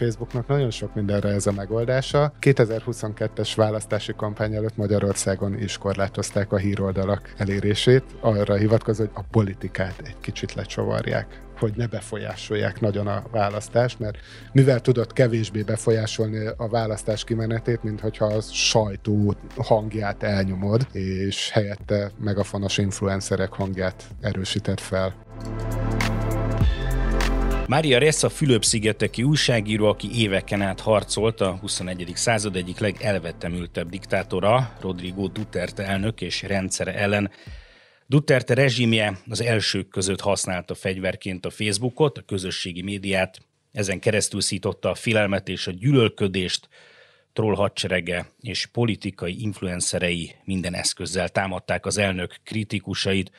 Facebooknak nagyon sok mindenre ez a megoldása. 2022-es választási kampány előtt Magyarországon is korlátozták a híroldalak elérését, arra hivatkozva, hogy a politikát egy kicsit lecsavarják hogy ne befolyásolják nagyon a választást, mert mivel tudod kevésbé befolyásolni a választás kimenetét, mint hogyha a sajtó hangját elnyomod, és helyette megafonos influencerek hangját erősített fel. Mária Ressa Fülöp-szigeteki újságíró, aki éveken át harcolt a 21. század egyik legelvetemültebb diktátora, Rodrigo Duterte elnök és rendszere ellen. Duterte rezsimje az elsők között használta fegyverként a Facebookot, a közösségi médiát, ezen keresztül szította a filelmet és a gyűlölködést, troll hadserege és politikai influencerei minden eszközzel támadták az elnök kritikusait.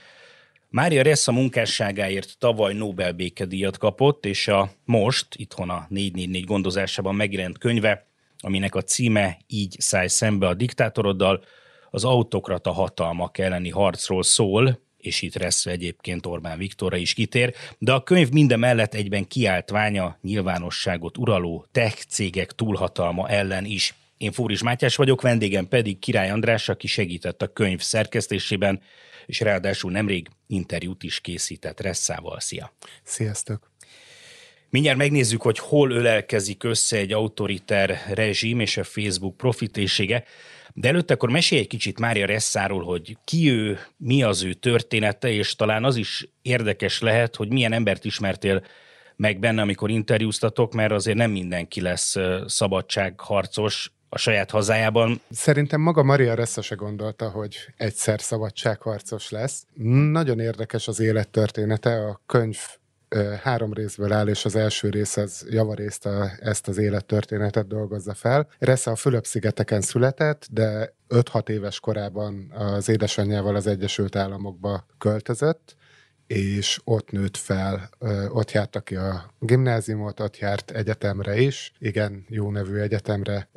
Mária Ressa munkásságáért tavaly Nobel békedíjat kapott, és a most, itthon a 444 gondozásában megjelent könyve, aminek a címe Így szállj szembe a diktátoroddal, az autokrata hatalmak elleni harcról szól, és itt lesz egyébként Orbán Viktorra is kitér, de a könyv minden mellett egyben kiáltványa nyilvánosságot uraló tech cégek túlhatalma ellen is. Én Fóris Mátyás vagyok, vendégem pedig Király András, aki segített a könyv szerkesztésében, és ráadásul nemrég interjút is készített Resszával. Szia! Sziasztok! Mindjárt megnézzük, hogy hol ölelkezik össze egy autoriter rezsim és a Facebook profitésége. De előtte akkor mesélj egy kicsit Mária Resszáról, hogy ki ő, mi az ő története, és talán az is érdekes lehet, hogy milyen embert ismertél meg benne, amikor interjúztatok, mert azért nem mindenki lesz szabadságharcos a saját hazájában. Szerintem maga Maria Ressa se gondolta, hogy egyszer szabadságharcos lesz. Nagyon érdekes az élettörténete. A könyv három részből áll, és az első rész az javarészt a, ezt az élettörténetet dolgozza fel. Ressa a Fülöp-szigeteken született, de 5-6 éves korában az édesanyjával az Egyesült Államokba költözött, és ott nőtt fel, ott járta ki a gimnáziumot, ott járt egyetemre is, igen, jó nevű egyetemre,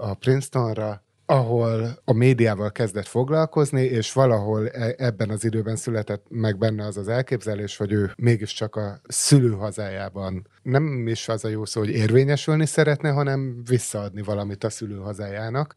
a Princetonra, ahol a médiával kezdett foglalkozni, és valahol e, ebben az időben született meg benne az az elképzelés, hogy ő mégiscsak a szülőhazájában nem is az a jó szó, hogy érvényesülni szeretne, hanem visszaadni valamit a szülőhazájának.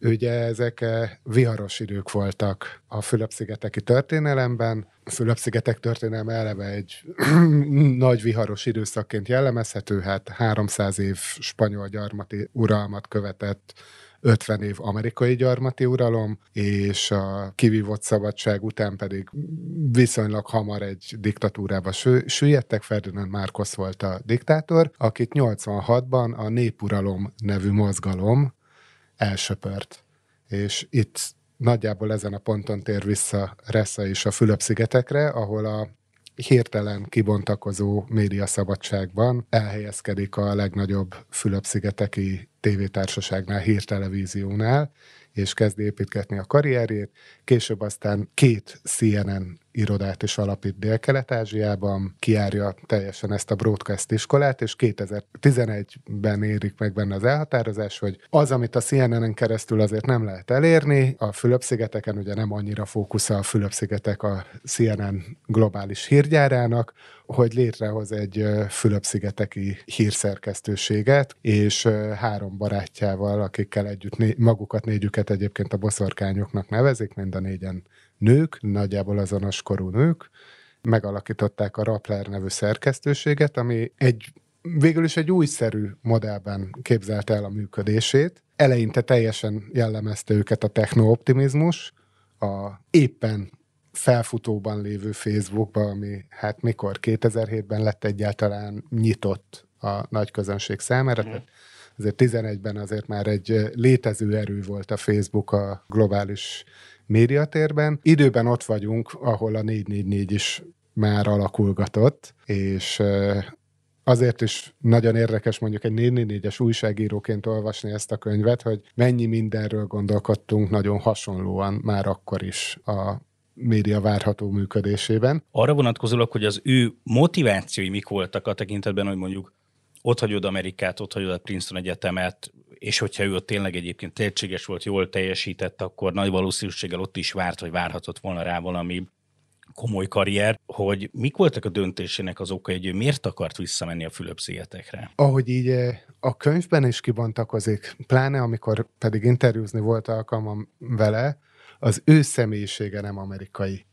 Ugye ezek e, viharos idők voltak a Fülöp-szigeteki történelemben. A Fülöp-szigetek történelme eleve egy nagy viharos időszakként jellemezhető, hát 300 év spanyol gyarmati uralmat követett 50 év amerikai gyarmati uralom, és a kivívott szabadság után pedig viszonylag hamar egy diktatúrába süllyedtek. Ferdinand Márkos volt a diktátor, akit 86-ban a Népuralom nevű mozgalom elsöpört. És itt nagyjából ezen a ponton tér vissza Ressa is a Fülöp-szigetekre, ahol a hirtelen kibontakozó médiaszabadságban elhelyezkedik a legnagyobb Fülöp-szigeteki tévétársaságnál, hírtelevíziónál, és kezd építgetni a karrierjét. Később aztán két CNN irodát is alapít Dél-Kelet-Ázsiában, kiárja teljesen ezt a broadcast iskolát, és 2011-ben érik meg benne az elhatározás, hogy az, amit a CNN-en keresztül azért nem lehet elérni, a Fülöp-szigeteken ugye nem annyira fókuszál a Fülöp-szigetek a CNN globális hírgyárának, hogy létrehoz egy Fülöp-szigeteki hírszerkesztőséget, és három barátjával, akikkel együtt magukat négyüket egyébként a boszorkányoknak nevezik, mind a négyen nők, nagyjából azonos korú nők, megalakították a Rappler nevű szerkesztőséget, ami egy végül is egy újszerű modellben képzelte el a működését. Eleinte teljesen jellemezte őket a technooptimizmus, a éppen felfutóban lévő Facebookba, ami hát mikor 2007-ben lett egyáltalán nyitott a nagy közönség számára, mm. tehát azért 11-ben azért már egy létező erő volt a Facebook a globális médiatérben. Időben ott vagyunk, ahol a 444 is már alakulgatott, és azért is nagyon érdekes mondjuk egy 444-es újságíróként olvasni ezt a könyvet, hogy mennyi mindenről gondolkodtunk nagyon hasonlóan már akkor is a média várható működésében. Arra vonatkozólag, hogy az ő motivációi mik voltak a tekintetben, hogy mondjuk ott hagyod Amerikát, ott hagyod a Princeton Egyetemet, és hogyha ő ott tényleg egyébként tehetséges volt, jól teljesített, akkor nagy valószínűséggel ott is várt, vagy várhatott volna rá valami komoly karrier, hogy mik voltak a döntésének az okai, hogy ő miért akart visszamenni a Fülöp-szigetekre? Ahogy így eh, a könyvben is kibontakozik, pláne amikor pedig interjúzni volt alkalmam vele, az ő személyisége nem amerikai.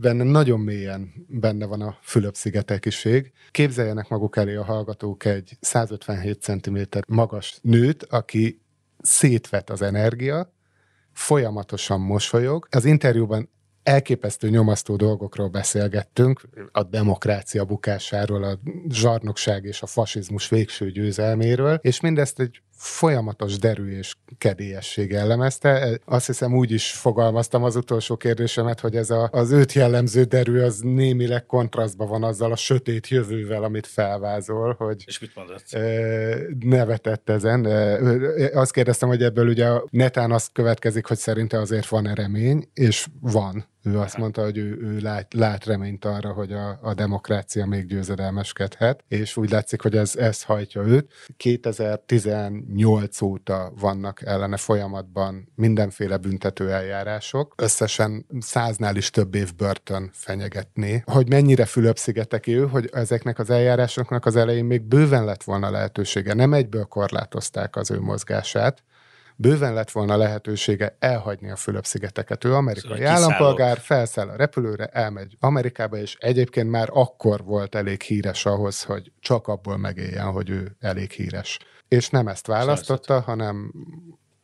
Benne nagyon mélyen benne van a Fülöp-szigetekiség. Képzeljenek maguk elé a hallgatók egy 157 cm magas nőt, aki szétvet az energia, folyamatosan mosolyog. Az interjúban elképesztő nyomasztó dolgokról beszélgettünk, a demokrácia bukásáról, a zsarnokság és a fasizmus végső győzelméről, és mindezt egy folyamatos derű és kedélyesség jellemezte. Azt hiszem úgy is fogalmaztam az utolsó kérdésemet, hogy ez a, az őt jellemző derű az némileg kontrasztban van azzal a sötét jövővel, amit felvázol, hogy és mit mondott? nevetett ezen. Azt kérdeztem, hogy ebből ugye netán azt következik, hogy szerinte azért van-e remény, és van. Ő azt mondta, hogy ő, ő lát, lát reményt arra, hogy a, a demokrácia még győzedelmeskedhet, és úgy látszik, hogy ez, ez hajtja őt. 2018 óta vannak ellene folyamatban mindenféle büntető eljárások. Összesen száznál is több év börtön fenyegetné. Hogy mennyire Fülöp-szigetek ő, hogy ezeknek az eljárásoknak az elején még bőven lett volna lehetősége. Nem egyből korlátozták az ő mozgását, bőven lett volna lehetősége elhagyni a Fülöp-szigeteket. Ő amerikai szóval állampolgár, felszáll a repülőre, elmegy Amerikába, és egyébként már akkor volt elég híres ahhoz, hogy csak abból megéljen, hogy ő elég híres. És nem ezt választotta, hanem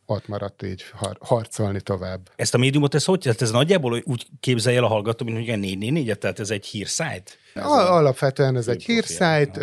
ott maradt így har- harcolni tovább. Ezt a médiumot, ez hogy? Tehát ez nagyjából úgy képzelje el a hallgató, mint hogy a 444 tehát ez egy hírszájt? Ez Alapvetően ez egy hírszájt,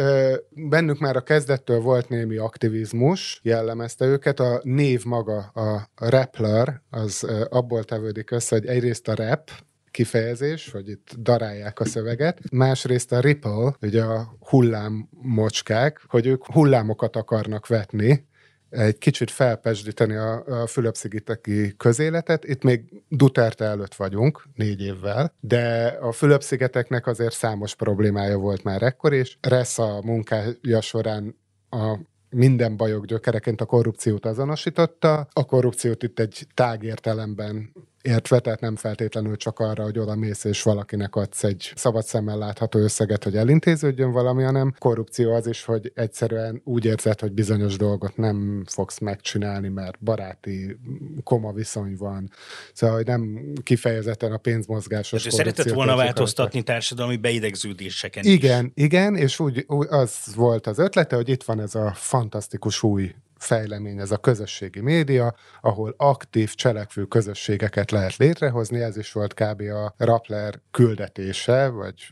bennük már a kezdettől volt némi aktivizmus, jellemezte őket, a név maga, a Rappler, az abból tevődik össze, hogy egyrészt a rap, kifejezés, hogy itt darálják a szöveget. Másrészt a ripple, ugye a hullámmocskák, hogy ők hullámokat akarnak vetni, egy kicsit felpesdíteni a, a Fülöp-szigeteki közéletet. Itt még Duterte előtt vagyunk, négy évvel, de a Fülöp-szigeteknek azért számos problémája volt már ekkor, és Ressa munkája során a minden bajok gyökereként a korrupciót azonosította. A korrupciót itt egy tágértelemben értve, tehát nem feltétlenül csak arra, hogy oda mész és valakinek adsz egy szabad szemmel látható összeget, hogy elintéződjön valami, hanem korrupció az is, hogy egyszerűen úgy érzed, hogy bizonyos dolgot nem fogsz megcsinálni, mert baráti koma viszony van. Szóval, hogy nem kifejezetten a pénzmozgásos Tehát szeretett volna változtatni társadalmi beidegződéseken Igen, is. igen, és úgy, úgy az volt az ötlete, hogy itt van ez a fantasztikus új fejlemény ez a közösségi média, ahol aktív, cselekvő közösségeket lehet létrehozni, ez is volt kb. a Rappler küldetése, vagy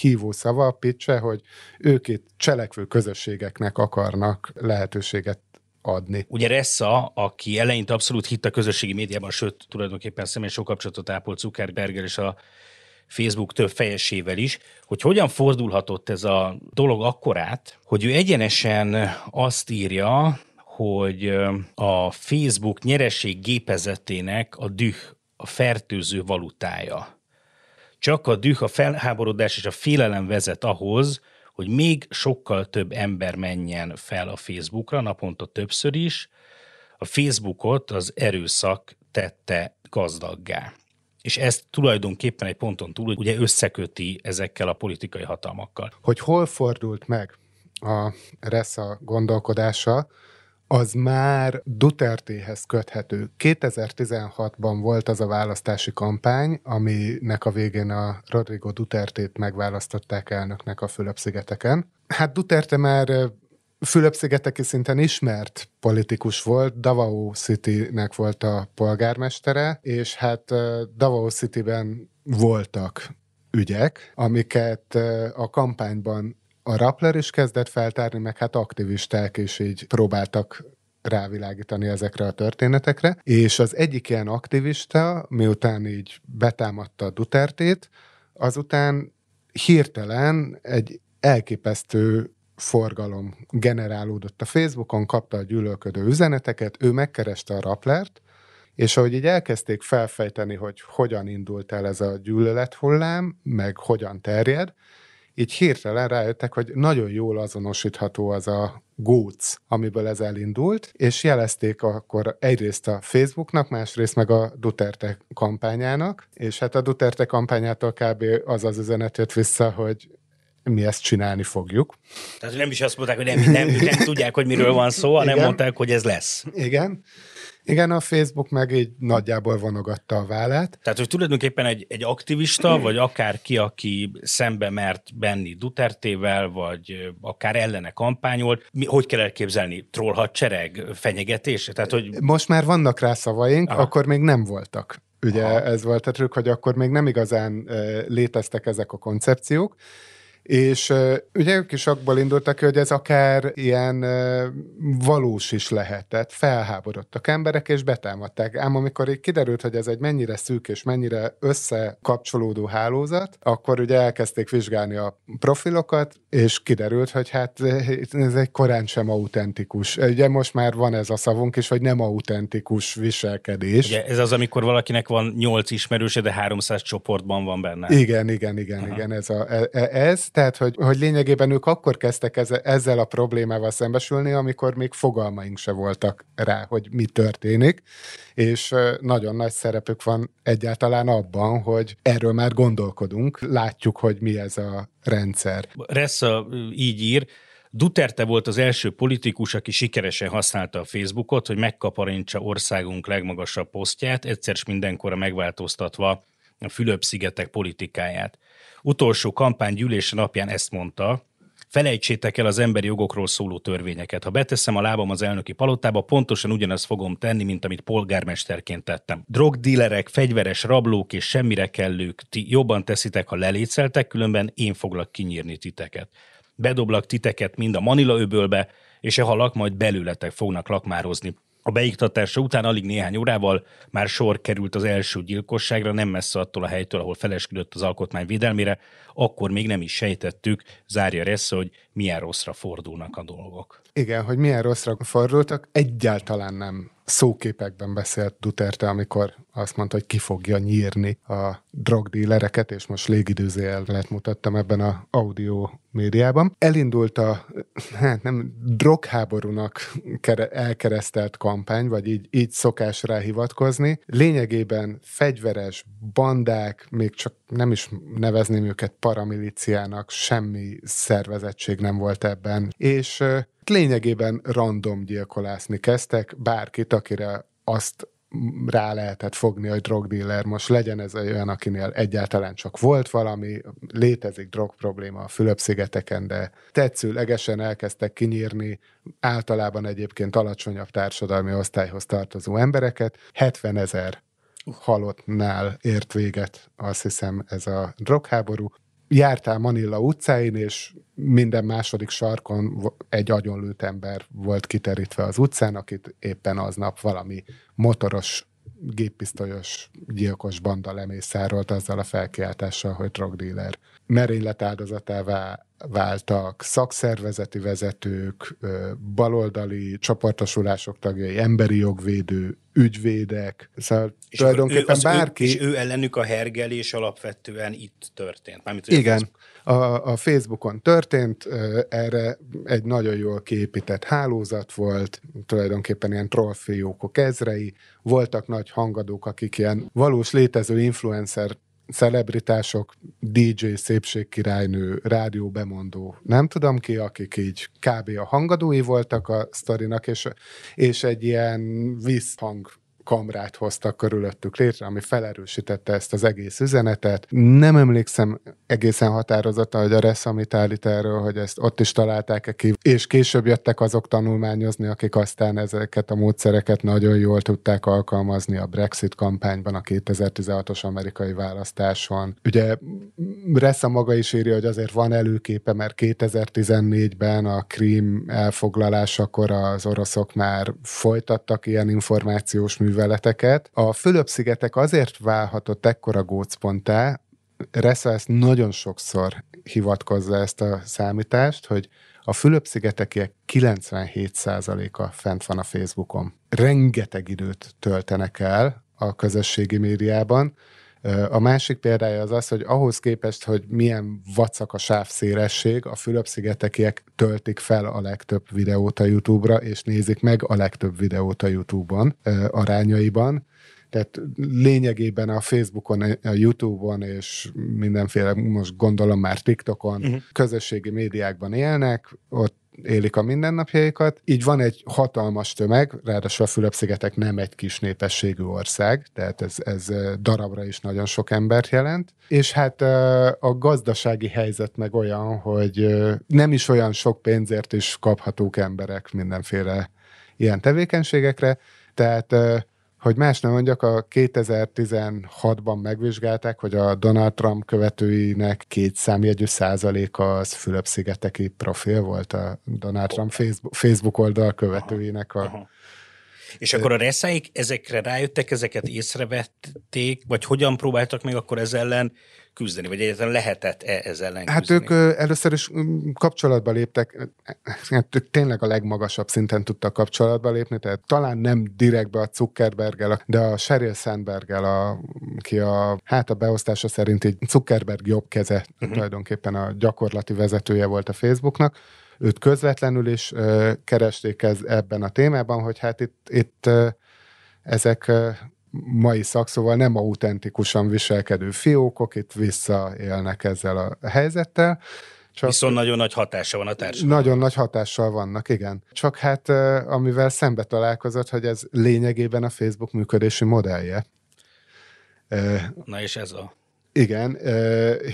hívó szava, pitche, hogy ők itt cselekvő közösségeknek akarnak lehetőséget adni. Ugye Ressa, aki eleinte abszolút hitt a közösségi médiában, sőt, tulajdonképpen személyes kapcsolatot ápolt Zuckerberger és a Facebook több fejesével is, hogy hogyan fordulhatott ez a dolog akkorát, hogy ő egyenesen azt írja, hogy a Facebook nyereség gépezetének a düh a fertőző valutája. Csak a düh, a felháborodás és a félelem vezet ahhoz, hogy még sokkal több ember menjen fel a Facebookra, naponta többször is. A Facebookot az erőszak tette gazdaggá és ezt tulajdonképpen egy ponton túl ugye összeköti ezekkel a politikai hatalmakkal. Hogy hol fordult meg a Ressa gondolkodása, az már Dutertéhez köthető. 2016-ban volt az a választási kampány, aminek a végén a Rodrigo Dutertét megválasztották elnöknek a Fülöp-szigeteken. Hát Duterte már Fülöp-szigeteki szinten ismert politikus volt, Davao City-nek volt a polgármestere, és hát Davao City-ben voltak ügyek, amiket a kampányban a Rappler is kezdett feltárni, meg hát aktivisták is így próbáltak rávilágítani ezekre a történetekre, és az egyik ilyen aktivista, miután így betámadta a Dutertét, azután hirtelen egy elképesztő forgalom generálódott a Facebookon, kapta a gyűlölködő üzeneteket, ő megkereste a Rapplert, és ahogy így elkezdték felfejteni, hogy hogyan indult el ez a gyűlölethullám, meg hogyan terjed, így hirtelen rájöttek, hogy nagyon jól azonosítható az a Góc, amiből ez elindult, és jelezték akkor egyrészt a Facebooknak, másrészt meg a Duterte kampányának, és hát a Duterte kampányától kb. az az üzenet jött vissza, hogy mi ezt csinálni fogjuk. Tehát nem is azt mondták, hogy nem, nem, nem tudják, hogy miről van szó, hanem Igen. mondták, hogy ez lesz. Igen. Igen, a Facebook meg így nagyjából vonogatta a vállát. Tehát, hogy tulajdonképpen egy, egy aktivista, vagy akár ki, aki szembe mert benni Dutertével, vagy akár ellene kampányolt, mi, hogy kell elképzelni? Trollhadsereg, fenyegetés? Tehát, hogy... Most már vannak rá szavaink, Aha. akkor még nem voltak. Ugye Aha. ez volt a trükk, hogy akkor még nem igazán léteztek ezek a koncepciók, és ugye ők is abból indultak ki, hogy ez akár ilyen valós is lehetett. Felháborodtak emberek, és betámadták. Ám amikor így kiderült, hogy ez egy mennyire szűk és mennyire összekapcsolódó hálózat, akkor ugye elkezdték vizsgálni a profilokat, és kiderült, hogy hát ez egy korán sem autentikus. Ugye most már van ez a szavunk is, hogy nem autentikus viselkedés. Ugye ez az, amikor valakinek van nyolc ismerőse, de 300 csoportban van benne. Igen, igen, igen, Aha. igen, ez, a, e, e, ez tehát, hogy, hogy lényegében ők akkor kezdtek ezzel, a problémával szembesülni, amikor még fogalmaink se voltak rá, hogy mi történik, és nagyon nagy szerepük van egyáltalán abban, hogy erről már gondolkodunk, látjuk, hogy mi ez a rendszer. Ressa így ír, Duterte volt az első politikus, aki sikeresen használta a Facebookot, hogy megkaparintsa országunk legmagasabb posztját, egyszer mindenkorra megváltoztatva a Fülöp-szigetek politikáját. Utolsó kampánygyűlése napján ezt mondta, Felejtsétek el az emberi jogokról szóló törvényeket. Ha beteszem a lábam az elnöki palotába, pontosan ugyanazt fogom tenni, mint amit polgármesterként tettem. Drogdílerek, fegyveres rablók és semmire kellők, ti jobban teszitek, ha leléceltek, különben én foglak kinyírni titeket. Bedoblak titeket mind a Manila öbölbe, és e halak majd belőletek fognak lakmározni. A beiktatása után alig néhány órával már sor került az első gyilkosságra, nem messze attól a helytől, ahol felesküdött az alkotmány védelmére, akkor még nem is sejtettük, zárja Ressa, hogy milyen rosszra fordulnak a dolgok. Igen, hogy milyen rosszra fordultak, egyáltalán nem szóképekben beszélt Duterte, amikor azt mondta, hogy ki fogja nyírni a drogdílereket, és most légidőzélet mutattam ebben a audio médiában. Elindult a, hát nem, drogháborúnak elkeresztelt kampány, vagy így, így szokás rá hivatkozni. Lényegében fegyveres bandák, még csak nem is nevezném őket paramiliciának, semmi szervezettség nem volt ebben, és lényegében random gyilkolászni kezdtek, bárkit, akire azt rá lehetett fogni, hogy drogdíler. Most legyen ez olyan, akinél egyáltalán csak volt valami, létezik drog probléma a Fülöp-szigeteken, de tetszőlegesen elkezdtek kinyírni általában egyébként alacsonyabb társadalmi osztályhoz tartozó embereket. 70 ezer halottnál ért véget, azt hiszem, ez a drogháború jártál Manilla utcáin, és minden második sarkon egy agyonlőtt ember volt kiterítve az utcán, akit éppen aznap valami motoros, géppisztolyos, gyilkos banda lemészárolt azzal a felkiáltással, hogy drogdíler. Merénylet áldozatává váltak szakszervezeti vezetők, baloldali csoportosulások tagjai, emberi jogvédő, ügyvédek, szóval és tulajdonképpen ő, bárki... Ő, és ő ellenük a hergelés alapvetően itt történt. Mármint, Igen, a, a Facebookon történt, erre egy nagyon jól kiépített hálózat volt, tulajdonképpen ilyen trollfiókok ezrei, voltak nagy hangadók, akik ilyen valós létező influencer celebritások, DJ, szépségkirálynő, rádióbemondó, nem tudom ki, akik így kb. a hangadói voltak a sztorinak, és, és egy ilyen visszhang kamrát hoztak körülöttük létre, ami felerősítette ezt az egész üzenetet. Nem emlékszem egészen határozottan, hogy a RESZ, amit állít erről, hogy ezt ott is találták-e ki, és később jöttek azok tanulmányozni, akik aztán ezeket a módszereket nagyon jól tudták alkalmazni a Brexit kampányban, a 2016-os amerikai választáson. Ugye Ressa maga is írja, hogy azért van előképe, mert 2014-ben a Krím elfoglalásakor az oroszok már folytattak ilyen információs műveletet, műveleteket. A Fülöp-szigetek azért válhatott ekkora gócponttá, Ressa ezt nagyon sokszor hivatkozza ezt a számítást, hogy a Fülöp-szigetekiek 97%-a fent van a Facebookon. Rengeteg időt töltenek el a közösségi médiában, A másik példája az az, hogy ahhoz képest, hogy milyen vacak a sávszélesség, a Fülöp-szigetekiek töltik fel a legtöbb videót a YouTube-ra, és nézik meg a legtöbb videót a YouTube-on arányaiban. Tehát lényegében a Facebookon, a YouTube-on és mindenféle, most gondolom már TikTokon, uh-huh. közösségi médiákban élnek, ott élik a mindennapjaikat. Így van egy hatalmas tömeg, ráadásul a Fülöp-szigetek nem egy kis népességű ország, tehát ez, ez darabra is nagyon sok embert jelent. És hát a gazdasági helyzet meg olyan, hogy nem is olyan sok pénzért is kaphatók emberek mindenféle ilyen tevékenységekre, tehát hogy más nem mondjak, a 2016-ban megvizsgálták, hogy a Donald Trump követőinek két számjegyű százaléka az Fülöp-szigeteki profil volt a Donald Trump Facebook, oldal követőinek a, aha, aha. És akkor a resszáik ezekre rájöttek, ezeket észrevették, vagy hogyan próbáltak meg akkor ezzel ellen küzdeni, vagy egyáltalán lehetett-e ezzel ellen Hát küzdeni? ők először is kapcsolatba léptek, hát ők tényleg a legmagasabb szinten tudtak kapcsolatba lépni, tehát talán nem direktbe a Zuckerberggel, de a Sheryl Sandberggel, a, ki a, hát a beosztása szerint így Zuckerberg jobb keze, uh-huh. tulajdonképpen a gyakorlati vezetője volt a Facebooknak, őt közvetlenül is ö, keresték ez, ebben a témában, hogy hát itt, itt ö, ezek mai szakszóval nem autentikusan viselkedő fiókok, itt visszaélnek ezzel a helyzettel. Csak Viszont nagyon nagy hatása van a társadalomra. Nagyon nagy hatással vannak, igen. Csak hát amivel szembe találkozott, hogy ez lényegében a Facebook működési modellje. Na és ez a igen,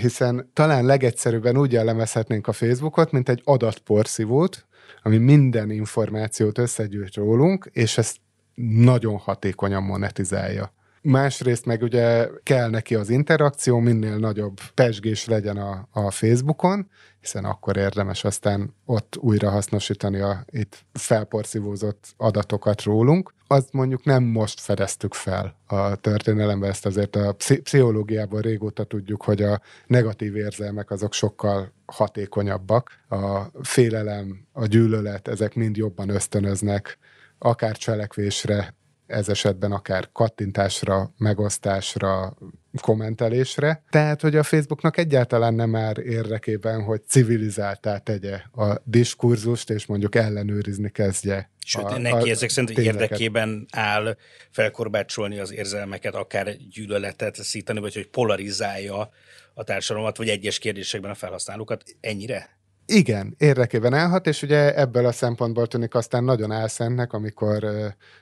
hiszen talán legegyszerűbben úgy jellemezhetnénk a Facebookot, mint egy adatporszívót, ami minden információt összegyűjt rólunk, és ezt nagyon hatékonyan monetizálja. Másrészt meg ugye kell neki az interakció, minél nagyobb pesgés legyen a, a Facebookon, hiszen akkor érdemes aztán ott újra hasznosítani a itt felporszívózott adatokat rólunk. Azt mondjuk nem most fedeztük fel a történelemben, ezt azért a pszichológiában régóta tudjuk, hogy a negatív érzelmek azok sokkal hatékonyabbak. A félelem, a gyűlölet, ezek mind jobban ösztönöznek akár cselekvésre, ez esetben akár kattintásra, megosztásra, kommentelésre. Tehát, hogy a Facebooknak egyáltalán nem áll érdekében, hogy civilizáltá tegye a diskurzust, és mondjuk ellenőrizni kezdje. Sőt, a, neki a ezek szerint tényeket. érdekében áll felkorbácsolni az érzelmeket, akár gyűlöletet szítani, vagy hogy polarizálja a társadalmat, vagy egyes kérdésekben a felhasználókat. Ennyire? Igen, érdekében állhat, és ugye ebből a szempontból tűnik aztán nagyon álszentnek, amikor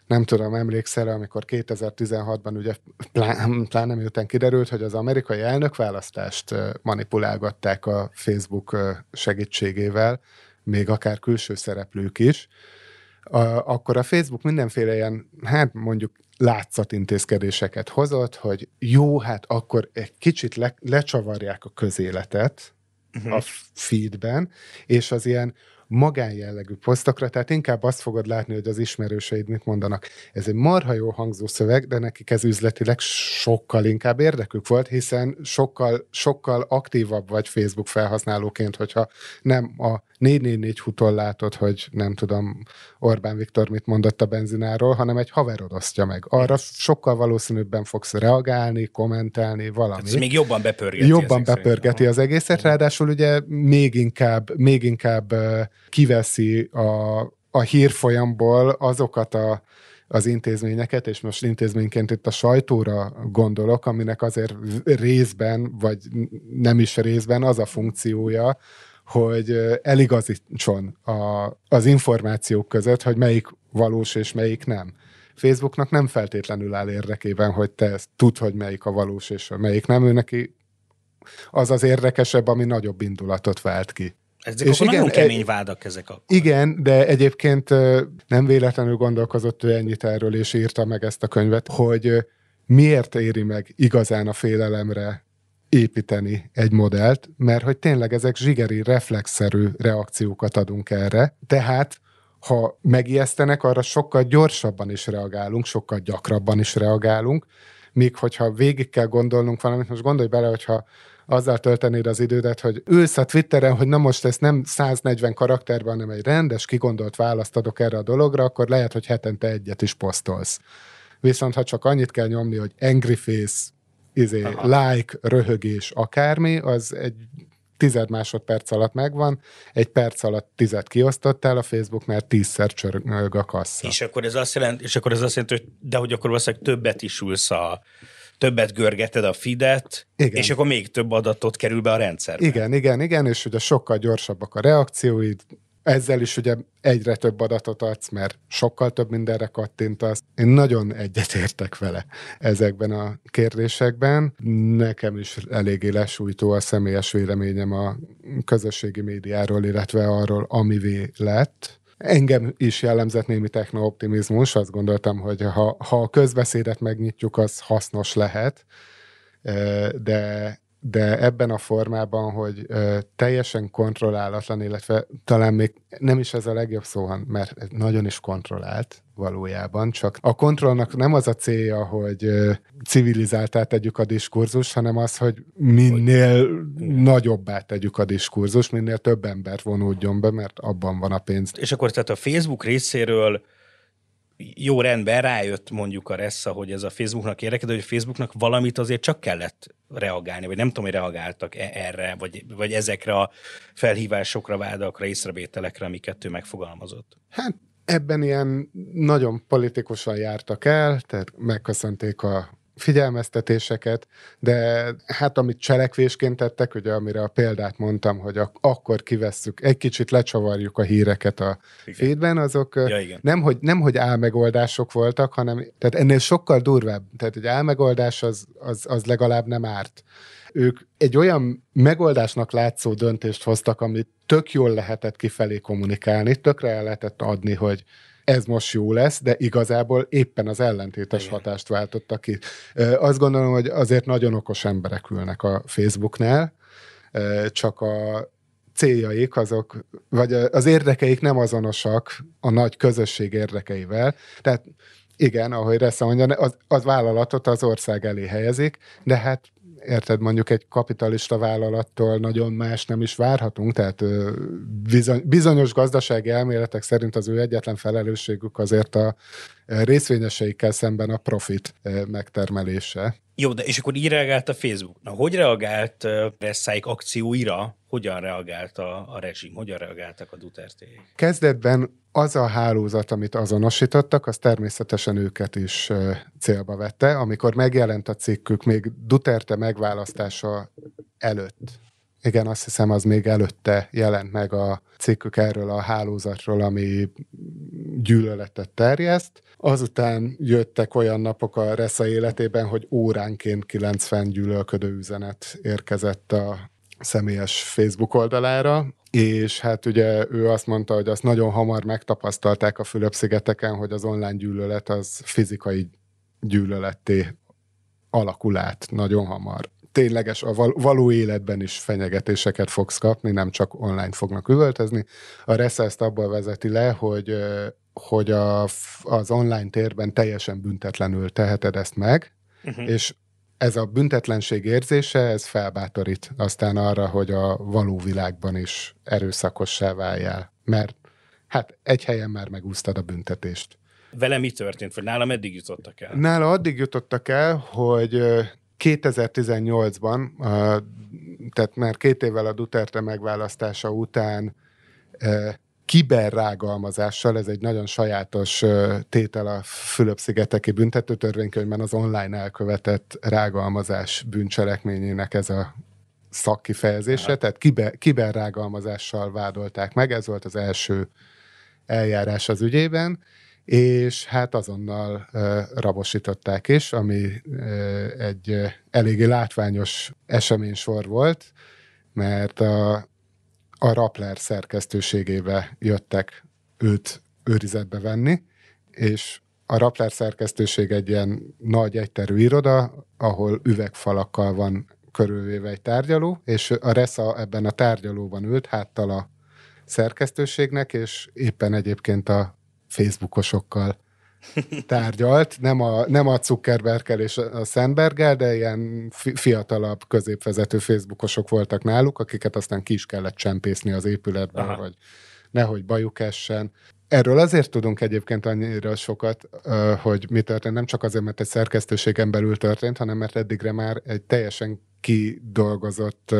nem tudom, emlékszel, amikor 2016-ban ugye plán, pláne miután kiderült, hogy az amerikai elnökválasztást manipulálgatták a Facebook segítségével, még akár külső szereplők is, akkor a Facebook mindenféle ilyen, hát mondjuk látszatintézkedéseket hozott, hogy jó, hát akkor egy kicsit le, lecsavarják a közéletet, uh-huh. a feedben, és az ilyen magánjellegű posztokra, tehát inkább azt fogod látni, hogy az ismerőseid mit mondanak. Ez egy marha jó hangzó szöveg, de nekik ez üzletileg sokkal inkább érdekük volt, hiszen sokkal, sokkal aktívabb vagy Facebook felhasználóként, hogyha nem a 444 húton látod, hogy nem tudom Orbán Viktor mit mondott a benzináról, hanem egy haverod osztja meg. Arra sokkal valószínűbben fogsz reagálni, kommentelni, valami. Ez még jobban bepörgeti. Jobban bepörgeti az egészet, ráadásul ugye még inkább, még inkább kiveszi a, a hírfolyamból azokat a az intézményeket, és most intézményként itt a sajtóra gondolok, aminek azért részben, vagy nem is részben az a funkciója, hogy eligazítson a, az információk között, hogy melyik valós és melyik nem. Facebooknak nem feltétlenül áll érdekében, hogy te ezt tudd, hogy melyik a valós és melyik nem. Ő neki az az érdekesebb, ami nagyobb indulatot vált ki. Ezek és igen, nagyon kemény e- vádak ezek a. Igen, de egyébként nem véletlenül gondolkozott ő ennyit erről, és írta meg ezt a könyvet, hogy miért éri meg igazán a félelemre építeni egy modellt, mert hogy tényleg ezek zsigeri, reflexzerű reakciókat adunk erre. Tehát ha megijesztenek, arra sokkal gyorsabban is reagálunk, sokkal gyakrabban is reagálunk, míg hogyha végig kell gondolnunk valamit, most gondolj bele, hogyha azzal töltenéd az idődet, hogy ülsz a Twitteren, hogy na most ezt nem 140 karakterben, hanem egy rendes, kigondolt választ adok erre a dologra, akkor lehet, hogy hetente egyet is posztolsz. Viszont ha csak annyit kell nyomni, hogy angry face, izé, like, röhögés, akármi, az egy tized másodperc alatt megvan, egy perc alatt tizet kiosztottál a Facebooknál, tízszer csörög a kassa. És akkor ez azt jelenti, és akkor ez azt jelenti, hogy de hogy akkor valószínűleg többet is ülsz a többet görgeted a feedet, igen. és akkor még több adatot kerül be a rendszerbe. Igen, igen, igen, és ugye sokkal gyorsabbak a reakcióid, ezzel is ugye egyre több adatot adsz, mert sokkal több mindenre kattintasz. Én nagyon egyetértek vele ezekben a kérdésekben. Nekem is eléggé lesújtó a személyes véleményem a közösségi médiáról, illetve arról, amivé lett. Engem is jellemzett némi techno-optimizmus, azt gondoltam, hogy ha, ha a közbeszédet megnyitjuk, az hasznos lehet, de de ebben a formában, hogy ö, teljesen kontrollálatlan, illetve talán még nem is ez a legjobb szó, mert nagyon is kontrollált valójában, csak a kontrollnak nem az a célja, hogy ö, civilizáltá tegyük a diskurzus, hanem az, hogy minél hogy... nagyobbá tegyük a diskurzus, minél több ember vonódjon be, mert abban van a pénz. És akkor tehát a Facebook részéről jó rendben rájött mondjuk a Ressa, hogy ez a Facebooknak érdekel, de hogy a Facebooknak valamit azért csak kellett reagálni, vagy nem tudom, hogy reagáltak erre, vagy, vagy ezekre a felhívásokra, vádakra, észrevételekre, amiket ő megfogalmazott. Hát ebben ilyen nagyon politikusan jártak el, tehát megköszönték a figyelmeztetéseket, de hát amit cselekvésként tettek, ugye amire a példát mondtam, hogy ak- akkor kivesszük, egy kicsit lecsavarjuk a híreket a igen. feedben, azok ja, igen. nem, hogy, nem, hogy álmegoldások voltak, hanem tehát ennél sokkal durvább. Tehát egy álmegoldás az, az, az legalább nem árt. Ők egy olyan megoldásnak látszó döntést hoztak, amit tök jól lehetett kifelé kommunikálni, tökre el lehetett adni, hogy ez most jó lesz, de igazából éppen az ellentétes Igen. hatást váltotta ki. Azt gondolom, hogy azért nagyon okos emberek ülnek a Facebooknál, csak a céljaik azok, vagy az érdekeik nem azonosak a nagy közösség érdekeivel. Tehát igen, ahogy Ressa mondja, az, az vállalatot az ország elé helyezik, de hát érted, mondjuk egy kapitalista vállalattól nagyon más nem is várhatunk, tehát bizony, bizonyos gazdasági elméletek szerint az ő egyetlen felelősségük azért a részvényeseikkel szemben a profit megtermelése. Jó, de és akkor így reagált a Facebook. Na, hogy reagált Resszáik akcióira, hogyan reagált a, a rezsim, hogyan reagáltak a Duterte? Kezdetben az a hálózat, amit azonosítottak, az természetesen őket is célba vette. Amikor megjelent a cikkük még Duterte megválasztása előtt, igen, azt hiszem, az még előtte jelent meg a cikkük erről a hálózatról, ami gyűlöletet terjeszt. Azután jöttek olyan napok a Resza életében, hogy óránként 90 gyűlölködő üzenet érkezett a személyes Facebook oldalára, és hát ugye ő azt mondta, hogy azt nagyon hamar megtapasztalták a Fülöp-szigeteken, hogy az online gyűlölet az fizikai gyűlöletté alakul át nagyon hamar. Tényleges, a való életben is fenyegetéseket fogsz kapni, nem csak online fognak üvöltözni. A Resza ezt abból vezeti le, hogy, hogy a, az online térben teljesen büntetlenül teheted ezt meg, uh-huh. és ez a büntetlenség érzése, ez felbátorít aztán arra, hogy a való világban is erőszakossá váljál. Mert hát egy helyen már megúsztad a büntetést. Vele mi történt, vagy nála meddig jutottak el? Nála addig jutottak el, hogy 2018-ban, tehát már két évvel a Duterte megválasztása után kiberrágalmazással, ez egy nagyon sajátos tétel a Fülöp-szigeteki büntetőtörvénykönyvben az online elkövetett rágalmazás bűncselekményének ez a szakkifejezése, Aha. tehát kiber, kiberrágalmazással vádolták meg, ez volt az első eljárás az ügyében, és hát azonnal rabosították is, ami egy uh, eléggé látványos eseménysor volt, mert a a Rappler szerkesztőségébe jöttek őt őrizetbe venni, és a Rappler szerkesztőség egy ilyen nagy egyterű iroda, ahol üvegfalakkal van körülvéve egy tárgyaló, és a Ressa ebben a tárgyalóban ült háttal a szerkesztőségnek, és éppen egyébként a Facebookosokkal tárgyalt, nem a, nem a Zuckerbergkel és a Sandberggel, de ilyen fiatalabb, középvezető Facebookosok voltak náluk, akiket aztán ki is kellett csempészni az épületben, Aha. hogy nehogy bajuk essen. Erről azért tudunk egyébként annyira sokat, hogy mi történt, nem csak azért, mert egy szerkesztőségen belül történt, hanem mert eddigre már egy teljesen kidolgozott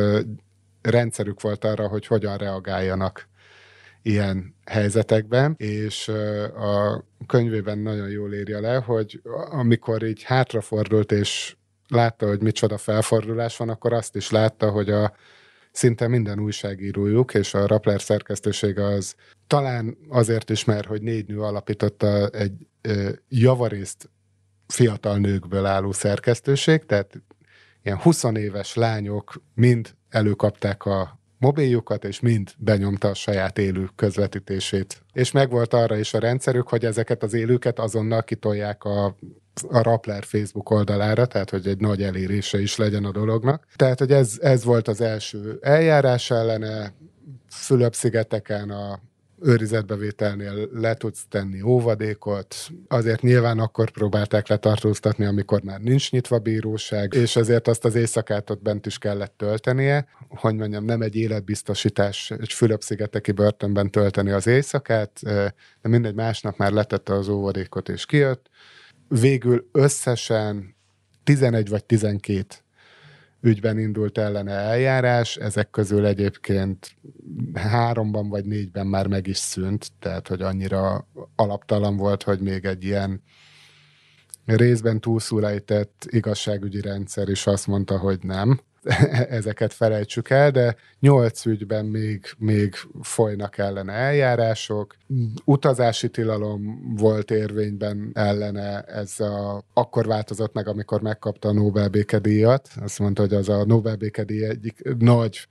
rendszerük volt arra, hogy hogyan reagáljanak ilyen helyzetekben, és a könyvében nagyon jól írja le, hogy amikor így hátrafordult, és látta, hogy micsoda felfordulás van, akkor azt is látta, hogy a szinte minden újságírójuk, és a Rappler szerkesztősége az talán azért is, mert hogy négy nő alapította egy ö, javarészt fiatal nőkből álló szerkesztőség, tehát ilyen 20 éves lányok mind előkapták a mobiljukat, és mind benyomta a saját élő közvetítését. És megvolt arra is a rendszerük, hogy ezeket az élőket azonnal kitolják a, a Rappler Facebook oldalára, tehát hogy egy nagy elérése is legyen a dolognak. Tehát, hogy ez, ez volt az első eljárás ellene, Fülöp-szigeteken a őrizetbevételnél le tudsz tenni óvadékot, azért nyilván akkor próbálták letartóztatni, amikor már nincs nyitva bíróság, és ezért azt az éjszakát ott bent is kellett töltenie. Hogy mondjam, nem egy életbiztosítás egy Fülöp-szigeteki börtönben tölteni az éjszakát, de mindegy, másnap már letette az óvadékot és kijött. Végül összesen 11 vagy 12 ügyben indult ellene eljárás, ezek közül egyébként háromban vagy négyben már meg is szűnt, tehát hogy annyira alaptalan volt, hogy még egy ilyen részben túlszulejtett igazságügyi rendszer is azt mondta, hogy nem. ezeket felejtsük el, de nyolc ügyben még, még folynak ellene eljárások. Utazási tilalom volt érvényben ellene, ez a, akkor változott meg, amikor megkapta a Nobel békedíjat. Azt mondta, hogy az a Nobel békedíj egyik nagy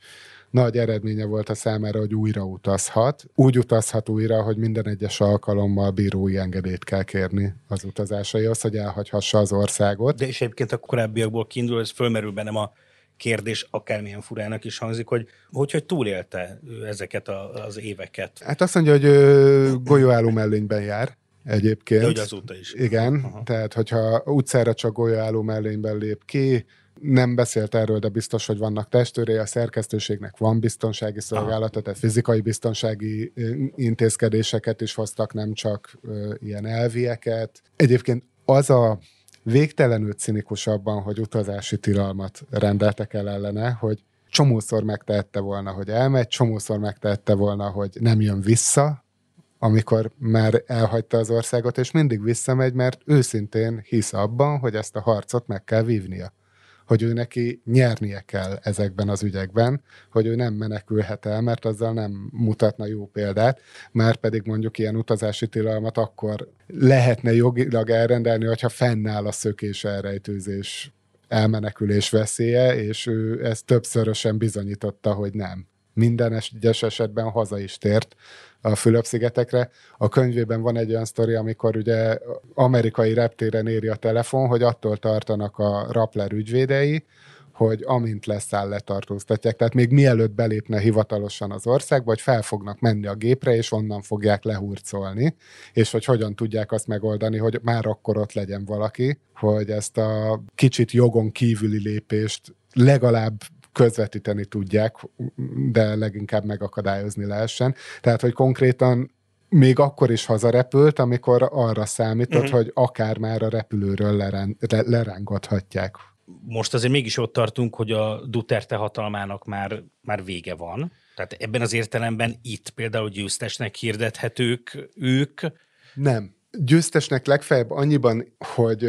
nagy eredménye volt a számára, hogy újra utazhat. Úgy utazhat újra, hogy minden egyes alkalommal bírói engedélyt kell kérni az utazásaihoz, hogy elhagyhassa az országot. De és egyébként a korábbiakból kiindul, ez fölmerül bennem a kérdés, akármilyen furának is hangzik, hogy hogy, hogy túlélte ezeket a, az éveket. Hát azt mondja, hogy golyóálló mellényben jár egyébként. De hogy azóta is. Igen, Aha. tehát hogyha utcára csak golyóálló mellényben lép ki, nem beszélt erről, de biztos, hogy vannak testőré, a szerkesztőségnek van biztonsági szolgálata, tehát fizikai biztonsági intézkedéseket is hoztak, nem csak ilyen elvieket. Egyébként az a végtelenül cinikus abban, hogy utazási tilalmat rendeltek el ellene, hogy csomószor megtehette volna, hogy elmegy, csomószor megtehette volna, hogy nem jön vissza, amikor már elhagyta az országot, és mindig visszamegy, mert őszintén hisz abban, hogy ezt a harcot meg kell vívnia hogy ő neki nyernie kell ezekben az ügyekben, hogy ő nem menekülhet el, mert azzal nem mutatna jó példát, már pedig mondjuk ilyen utazási tilalmat akkor lehetne jogilag elrendelni, hogyha fennáll a szökés elrejtőzés elmenekülés veszélye, és ő ezt többszörösen bizonyította, hogy nem. Minden egyes esetben haza is tért a Fülöp-szigetekre. A könyvében van egy olyan sztori, amikor ugye amerikai reptéren éri a telefon, hogy attól tartanak a Rappler ügyvédei, hogy amint leszáll, letartóztatják. Tehát még mielőtt belépne hivatalosan az országba, hogy fel fognak menni a gépre, és onnan fogják lehurcolni, és hogy hogyan tudják azt megoldani, hogy már akkor ott legyen valaki, hogy ezt a kicsit jogon kívüli lépést legalább közvetíteni tudják, de leginkább megakadályozni lehessen. Tehát, hogy konkrétan még akkor is hazarepült, amikor arra számított, uh-huh. hogy akár már a repülőről lerán, lerángathatják. Most azért mégis ott tartunk, hogy a Duterte hatalmának már, már vége van. Tehát ebben az értelemben itt például győztesnek hirdethetők ők. Nem. Győztesnek legfeljebb annyiban, hogy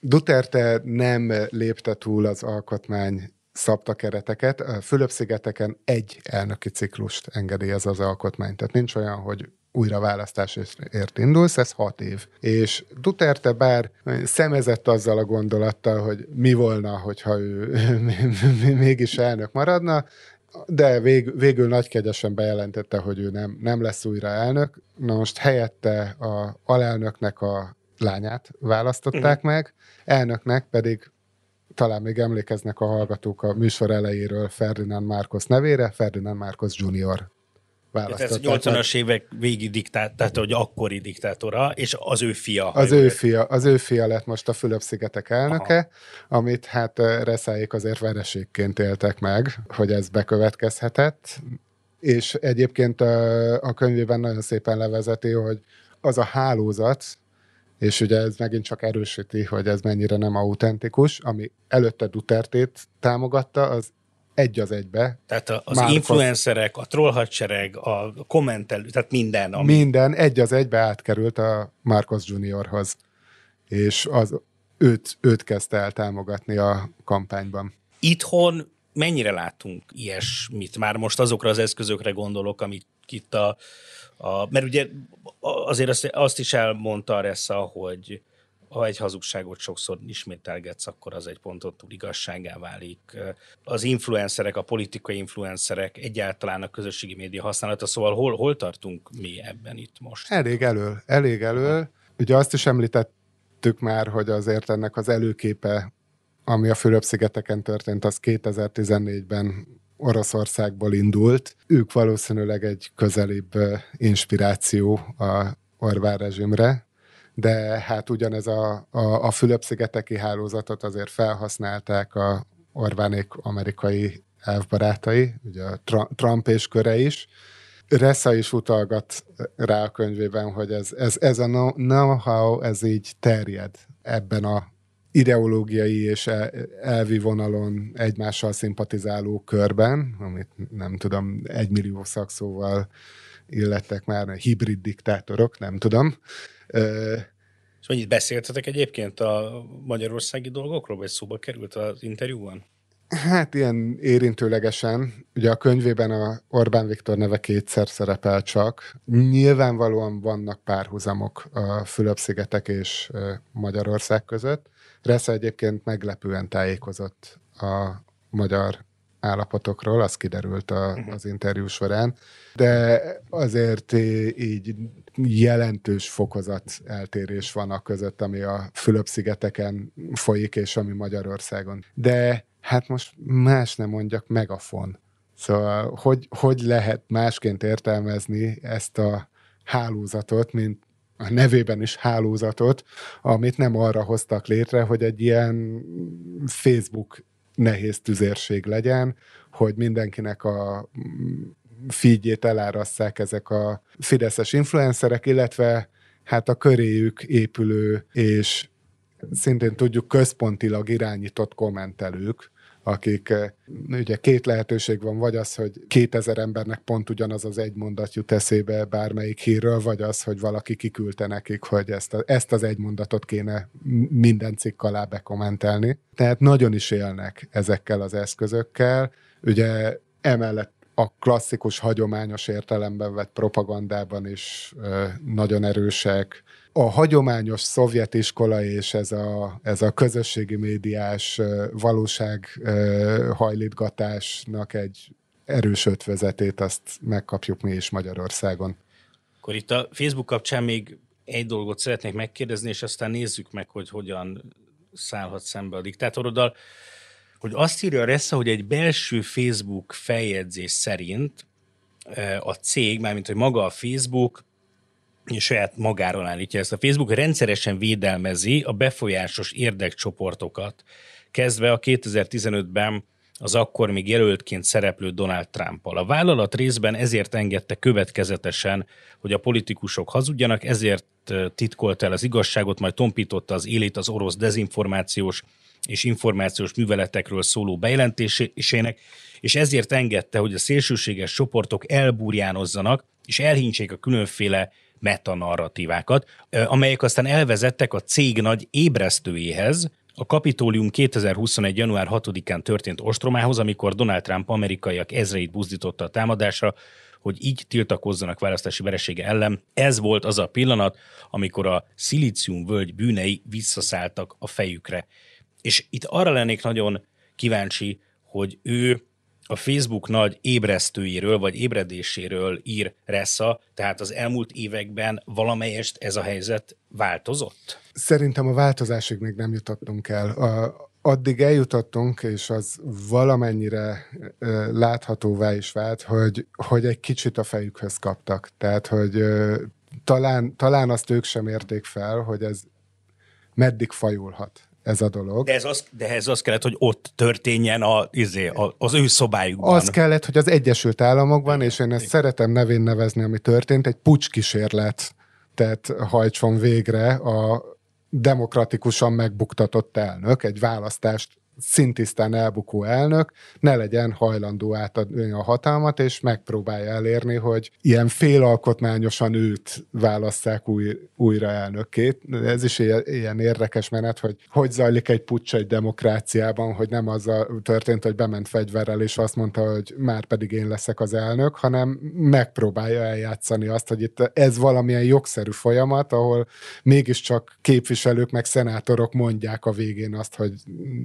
Duterte nem lépte túl az alkotmány szabta kereteket. Fülöp-szigeteken egy elnöki ciklust engedélyez az alkotmány. Tehát nincs olyan, hogy újra választásért indulsz, ez hat év. És Duterte bár szemezett azzal a gondolattal, hogy mi volna, hogyha ő mégis elnök maradna, de vég, végül nagykegyesen bejelentette, hogy ő nem, nem lesz újra elnök. Na most helyette a alelnöknek a lányát választották uh-huh. meg, elnöknek pedig talán még emlékeznek a hallgatók a műsor elejéről Ferdinand Márkusz nevére, Ferdinand Márkusz Junior Ez 80-as évek végi diktát, tehát hogy akkori diktátora, és az ő fia. Az ő fia, az ő fia lett most a Fülöp-szigetek elnöke, Aha. amit hát Reszáék azért vereségként éltek meg, hogy ez bekövetkezhetett. és egyébként a, a könyvében nagyon szépen levezeti, hogy az a hálózat, és ugye ez megint csak erősíti, hogy ez mennyire nem autentikus, ami előtte Dutertét támogatta, az egy az egybe. Tehát az Márkos, influencerek, a trollhadsereg, a kommentelő, tehát minden. Ami... Minden egy az egybe átkerült a Marcos Juniorhoz, és az őt, őt kezdte el támogatni a kampányban. Itthon mennyire látunk ilyesmit? Már most azokra az eszközökre gondolok, amit itt a, a mert ugye azért azt, azt is elmondta Ressa, hogy ha egy hazugságot sokszor ismételgetsz, akkor az egy ponton túl igazságá válik. Az influencerek, a politikai influencerek, egyáltalán a közösségi média használata, szóval hol, hol tartunk mi ebben itt most? Elég elől, elég elől. Ugye azt is említettük már, hogy azért ennek az előképe, ami a Fülöp-szigeteken történt, az 2014-ben Oroszországból indult. Ők valószínűleg egy közelibb inspiráció a Orbán rezsimre, de hát ugyanez a, a, a Fülöp-szigeteki hálózatot azért felhasználták a Orbánék amerikai elvbarátai, ugye a Trump és köre is. Ressa is utalgat rá a könyvében, hogy ez, ez, ez a know-how, ez így terjed ebben a ideológiai és elvi vonalon egymással szimpatizáló körben, amit nem tudom, egymillió szakszóval illettek már, hibrid diktátorok, nem tudom. És mennyit beszéltetek egyébként a magyarországi dolgokról, vagy szóba került az interjúban? Hát ilyen érintőlegesen. Ugye a könyvében a Orbán Viktor neve kétszer szerepel csak. Nyilvánvalóan vannak párhuzamok a Fülöp-szigetek és Magyarország között. Resza egyébként meglepően tájékozott a magyar állapotokról, az kiderült a, mhm. az interjú során, de azért így jelentős fokozat eltérés van a között, ami a Fülöp-szigeteken folyik, és ami Magyarországon. De hát most más nem mondjak, megafon. Szóval hogy, hogy lehet másként értelmezni ezt a hálózatot, mint a nevében is hálózatot, amit nem arra hoztak létre, hogy egy ilyen Facebook nehéz tüzérség legyen, hogy mindenkinek a feedjét elárasszák ezek a fideszes influencerek, illetve hát a köréjük épülő és szintén tudjuk központilag irányított kommentelők, akik eh, ugye két lehetőség van, vagy az, hogy 2000 embernek pont ugyanaz az egy mondat jut eszébe bármelyik hírről, vagy az, hogy valaki kiküldte nekik, hogy ezt, a, ezt az egy mondatot kéne minden cikk alá bekommentelni. Tehát nagyon is élnek ezekkel az eszközökkel. Ugye emellett a klasszikus, hagyományos értelemben vett propagandában is ö, nagyon erősek, a hagyományos szovjet iskola és ez a, ez a közösségi médiás valóság hajlítgatásnak egy erős ötvezetét azt megkapjuk mi is Magyarországon. Akkor itt a Facebook kapcsán még egy dolgot szeretnék megkérdezni, és aztán nézzük meg, hogy hogyan szállhat szembe a diktátoroddal. Hogy azt írja Ressa, hogy egy belső Facebook feljegyzés szerint a cég, mármint hogy maga a Facebook saját magáról állítja ezt a Facebook, rendszeresen védelmezi a befolyásos érdekcsoportokat, kezdve a 2015-ben az akkor még jelöltként szereplő Donald trump -al. A vállalat részben ezért engedte következetesen, hogy a politikusok hazudjanak, ezért titkolt el az igazságot, majd tompította az élét az orosz dezinformációs és információs műveletekről szóló bejelentésének, és ezért engedte, hogy a szélsőséges csoportok elbúrjánozzanak, és elhincsék a különféle metanarratívákat, amelyek aztán elvezettek a cég nagy ébresztőjéhez, a Kapitólium 2021. január 6-án történt ostromához, amikor Donald Trump amerikaiak ezreit buzdította a támadásra, hogy így tiltakozzanak választási veresége ellen. Ez volt az a pillanat, amikor a szilícium völgy bűnei visszaszálltak a fejükre. És itt arra lennék nagyon kíváncsi, hogy ő a Facebook nagy ébresztőjéről vagy ébredéséről ír Ressa, tehát az elmúlt években valamelyest ez a helyzet változott? Szerintem a változásig még nem jutottunk el. A, addig eljutottunk, és az valamennyire ö, láthatóvá is vált, hogy, hogy egy kicsit a fejükhöz kaptak. Tehát, hogy talán, talán azt ők sem érték fel, hogy ez meddig fajulhat ez a dolog. De ez az, de ez az kellett, hogy ott történjen a, izé, az ő szobájukban. Az kellett, hogy az Egyesült Államokban, és én ezt szeretem nevén nevezni, ami történt, egy pucskísérlet tehát hajtson végre a demokratikusan megbuktatott elnök, egy választást szintisztán elbukó elnök ne legyen hajlandó átadni a hatalmat, és megpróbálja elérni, hogy ilyen félalkotmányosan őt válasszák új, újra elnökét. Ez is ilyen, ilyen érdekes menet, hogy hogy zajlik egy pucs egy demokráciában, hogy nem az történt, hogy bement fegyverrel, és azt mondta, hogy már pedig én leszek az elnök, hanem megpróbálja eljátszani azt, hogy itt ez valamilyen jogszerű folyamat, ahol mégiscsak képviselők meg szenátorok mondják a végén azt, hogy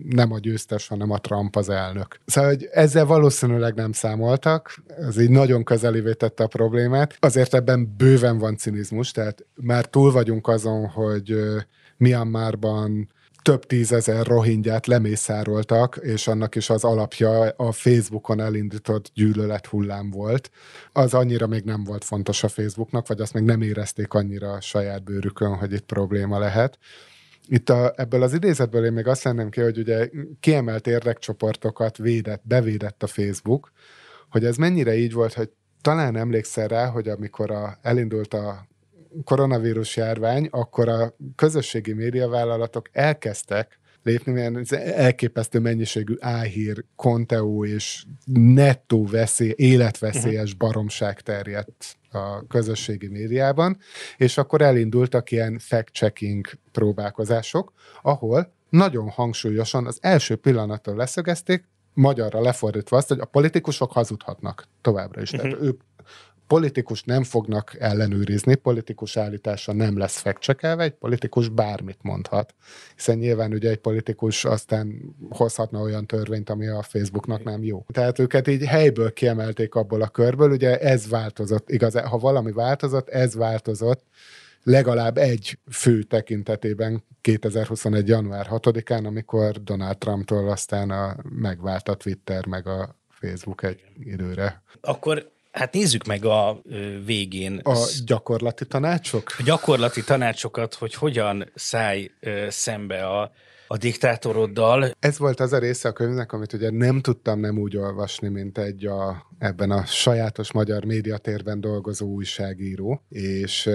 nem a győztes, hanem a Trump az elnök. Szóval, hogy ezzel valószínűleg nem számoltak, ez így nagyon közelévé tette a problémát. Azért ebben bőven van cinizmus, tehát már túl vagyunk azon, hogy Myanmarban több tízezer rohingyát lemészároltak, és annak is az alapja a Facebookon elindított gyűlölet hullám volt. Az annyira még nem volt fontos a Facebooknak, vagy azt még nem érezték annyira a saját bőrükön, hogy itt probléma lehet. Itt a, ebből az idézetből én még azt lennem ki, hogy ugye kiemelt érdekcsoportokat védett, bevédett a Facebook, hogy ez mennyire így volt, hogy talán emlékszel rá, hogy amikor a, elindult a koronavírus járvány, akkor a közösségi médiavállalatok elkezdtek lépni, milyen elképesztő mennyiségű áhír, konteó és nettó veszély, életveszélyes uh-huh. baromság terjedt a közösségi médiában, és akkor elindultak ilyen fact-checking próbálkozások, ahol nagyon hangsúlyosan az első pillanattól leszögezték, magyarra lefordítva azt, hogy a politikusok hazudhatnak továbbra is. Uh-huh. Tehát mhm. ők politikus nem fognak ellenőrizni, politikus állítása nem lesz fekcsekelve, egy politikus bármit mondhat. Hiszen nyilván ugye egy politikus aztán hozhatna olyan törvényt, ami a Facebooknak nem jó. Tehát őket így helyből kiemelték abból a körből, ugye ez változott, igaz, ha valami változott, ez változott, legalább egy fő tekintetében 2021. január 6-án, amikor Donald Trumptól aztán a, megvált a Twitter meg a Facebook egy időre. Akkor Hát nézzük meg a végén. A gyakorlati tanácsok? A gyakorlati tanácsokat, hogy hogyan szállj szembe a, a diktátoroddal. Ez volt az a része a könyvnek, amit ugye nem tudtam nem úgy olvasni, mint egy a, ebben a sajátos magyar médiatérben dolgozó újságíró, és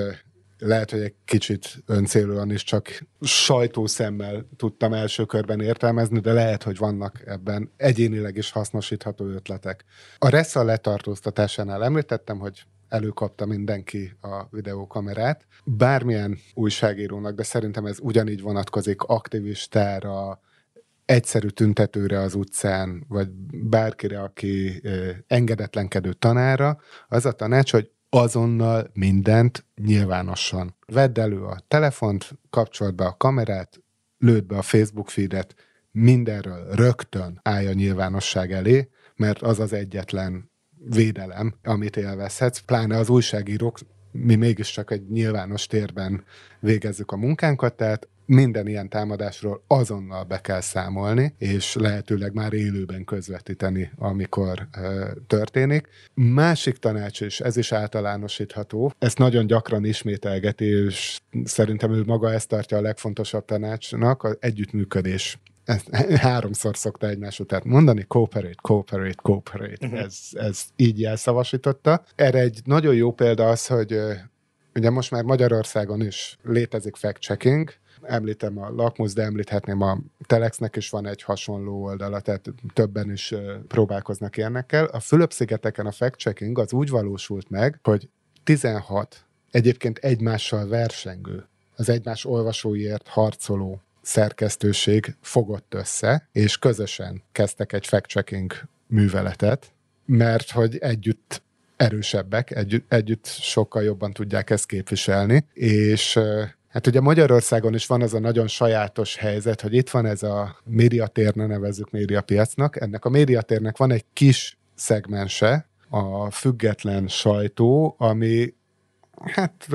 lehet, hogy egy kicsit öncélúan is csak sajtószemmel tudtam első körben értelmezni, de lehet, hogy vannak ebben egyénileg is hasznosítható ötletek. A Ressa letartóztatásánál említettem, hogy előkapta mindenki a videókamerát. Bármilyen újságírónak, de szerintem ez ugyanígy vonatkozik aktivistára, egyszerű tüntetőre az utcán, vagy bárkire, aki engedetlenkedő tanára, az a tanács, hogy azonnal mindent nyilvánosan. Vedd elő a telefont, kapcsolt be a kamerát, lőd be a Facebook feedet, mindenről rögtön állj a nyilvánosság elé, mert az az egyetlen védelem, amit élvezhetsz, pláne az újságírók, mi mégiscsak egy nyilvános térben végezzük a munkánkat, tehát minden ilyen támadásról azonnal be kell számolni, és lehetőleg már élőben közvetíteni, amikor ö, történik. Másik tanács is, ez is általánosítható, ezt nagyon gyakran ismételgeti, és szerintem ő maga ezt tartja a legfontosabb tanácsnak, az együttműködés ezt háromszor szokta egymás után mondani, cooperate, cooperate, cooperate. Uh-huh. Ez, ez így jelszavasította. Erre egy nagyon jó példa az, hogy ugye most már Magyarországon is létezik fact-checking, említem a Lakmus, de említhetném a Telexnek is van egy hasonló oldala, tehát többen is próbálkoznak ilyenekkel. A Fülöp-szigeteken a fact-checking az úgy valósult meg, hogy 16 egyébként egymással versengő, az egymás olvasóiért harcoló szerkesztőség fogott össze, és közösen kezdtek egy fact-checking műveletet, mert hogy együtt erősebbek, együtt, együtt sokkal jobban tudják ezt képviselni, és Hát ugye Magyarországon is van az a nagyon sajátos helyzet, hogy itt van ez a médiatér, ne nevezzük médiapiacnak. Ennek a médiatérnek van egy kis szegmense, a független sajtó, ami hát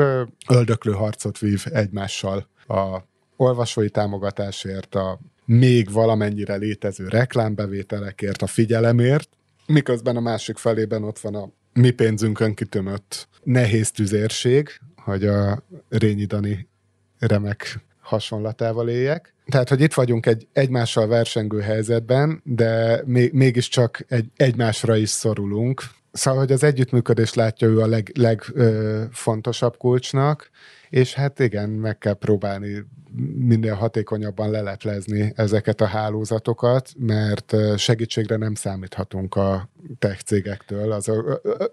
öldöklő harcot vív egymással a olvasói támogatásért, a még valamennyire létező reklámbevételekért, a figyelemért, miközben a másik felében ott van a mi pénzünkön kitömött nehéz tüzérség, hogy a Rényi Dani remek hasonlatával éljek. Tehát, hogy itt vagyunk egy egymással versengő helyzetben, de még, mégiscsak egy, egymásra is szorulunk. Szóval, hogy az együttműködés látja ő a legfontosabb leg, kulcsnak, és hát igen, meg kell próbálni minél hatékonyabban leleplezni ezeket a hálózatokat, mert segítségre nem számíthatunk a tech cégektől, az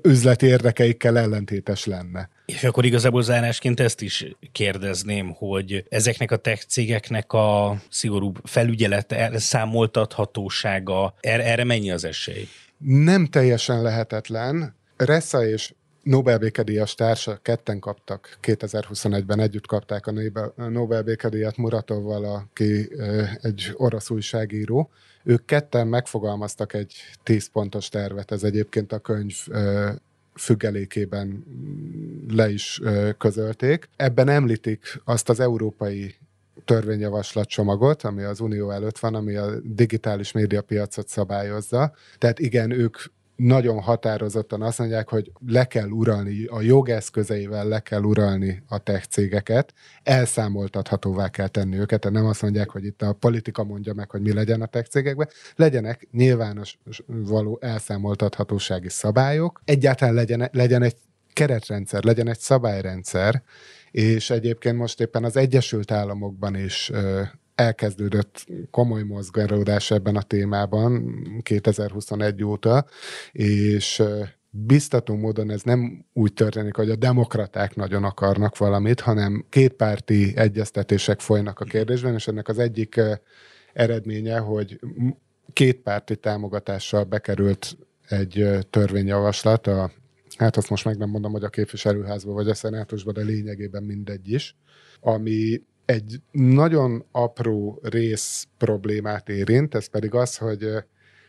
üzleti érdekeikkel ellentétes lenne. És akkor igazából zárásként ezt is kérdezném, hogy ezeknek a tech cégeknek a szigorúbb felügyelete, elszámoltathatósága, erre, erre mennyi az esély? Nem teljesen lehetetlen. Ressa és Nobel békedíjas társa, ketten kaptak, 2021-ben együtt kapták a Nobel békedíjat Muratovval, aki egy orosz újságíró. Ők ketten megfogalmaztak egy 10 pontos tervet, ez egyébként a könyv függelékében le is közölték. Ebben említik azt az európai törvényjavaslat csomagot, ami az Unió előtt van, ami a digitális médiapiacot szabályozza. Tehát igen, ők nagyon határozottan azt mondják, hogy le kell uralni, a jogeszközeivel le kell uralni a tech cégeket, elszámoltathatóvá kell tenni őket, tehát nem azt mondják, hogy itt a politika mondja meg, hogy mi legyen a tech cégekben, legyenek nyilvános való elszámoltathatósági szabályok, egyáltalán legyen, legyen egy keretrendszer, legyen egy szabályrendszer, és egyébként most éppen az Egyesült Államokban is elkezdődött komoly mozgálódás ebben a témában 2021 óta, és biztató módon ez nem úgy történik, hogy a demokraták nagyon akarnak valamit, hanem kétpárti egyeztetések folynak a kérdésben, és ennek az egyik eredménye, hogy kétpárti támogatással bekerült egy törvényjavaslat, a, hát azt most meg nem mondom, hogy a képviselőházba vagy a szenátusba, de lényegében mindegy is, ami egy nagyon apró rész problémát érint, ez pedig az, hogy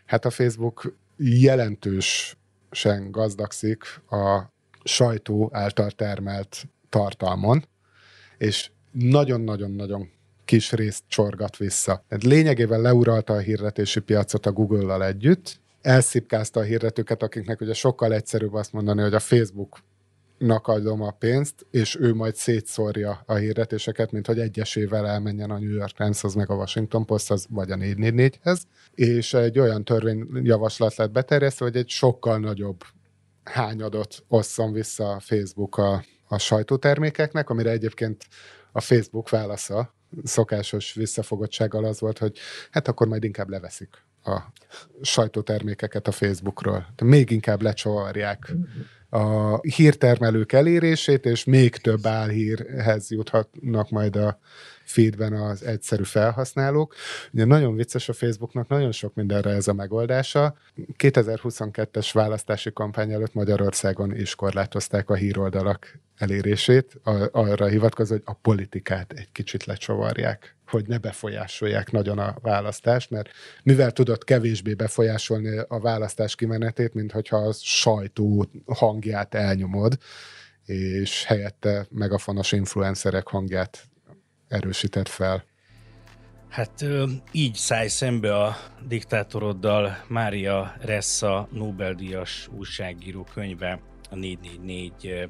hát a Facebook jelentősen gazdagszik a sajtó által termelt tartalmon, és nagyon-nagyon-nagyon kis részt csorgat vissza. Tehát lényegében leuralta a hirdetési piacot a Google-lal együtt, elszipkázta a hirdetőket, akiknek ugye sokkal egyszerűbb azt mondani, hogy a Facebook nak adom a pénzt, és ő majd szétszórja a hirdetéseket, mint hogy egyesével elmenjen a New York Times-hoz, meg a Washington Posthoz, vagy a 444-hez, és egy olyan törvényjavaslat lett beterjesztve, hogy egy sokkal nagyobb hányadot osszon vissza a Facebook a, a sajtótermékeknek, amire egyébként a Facebook válasza szokásos visszafogottsággal az volt, hogy hát akkor majd inkább leveszik a sajtótermékeket a Facebookról. De még inkább lecsavarják a hírtermelők elérését, és még több álhírhez juthatnak majd a feedben az egyszerű felhasználók. Ugye nagyon vicces a Facebooknak, nagyon sok mindenre ez a megoldása. 2022-es választási kampány előtt Magyarországon is korlátozták a híroldalak elérését, arra hivatkozva, hogy a politikát egy kicsit lecsavarják hogy ne befolyásolják nagyon a választást, mert mivel tudott kevésbé befolyásolni a választás kimenetét, mint hogyha a sajtó hangját elnyomod, és helyette megafonos influencerek hangját erősített fel. Hát így szállj szembe a diktátoroddal Mária Ressa Nobel-díjas újságíró könyve a 444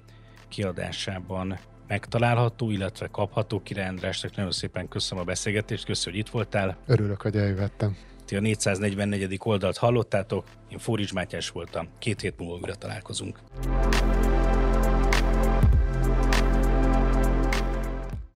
kiadásában megtalálható, illetve kapható. Király Andrásnak nagyon szépen köszönöm a beszélgetést, köszönöm, hogy itt voltál. Örülök, hogy eljöttem. Ti a 444. oldalt hallottátok, én Fórics Mátyás voltam. Két hét múlva újra találkozunk.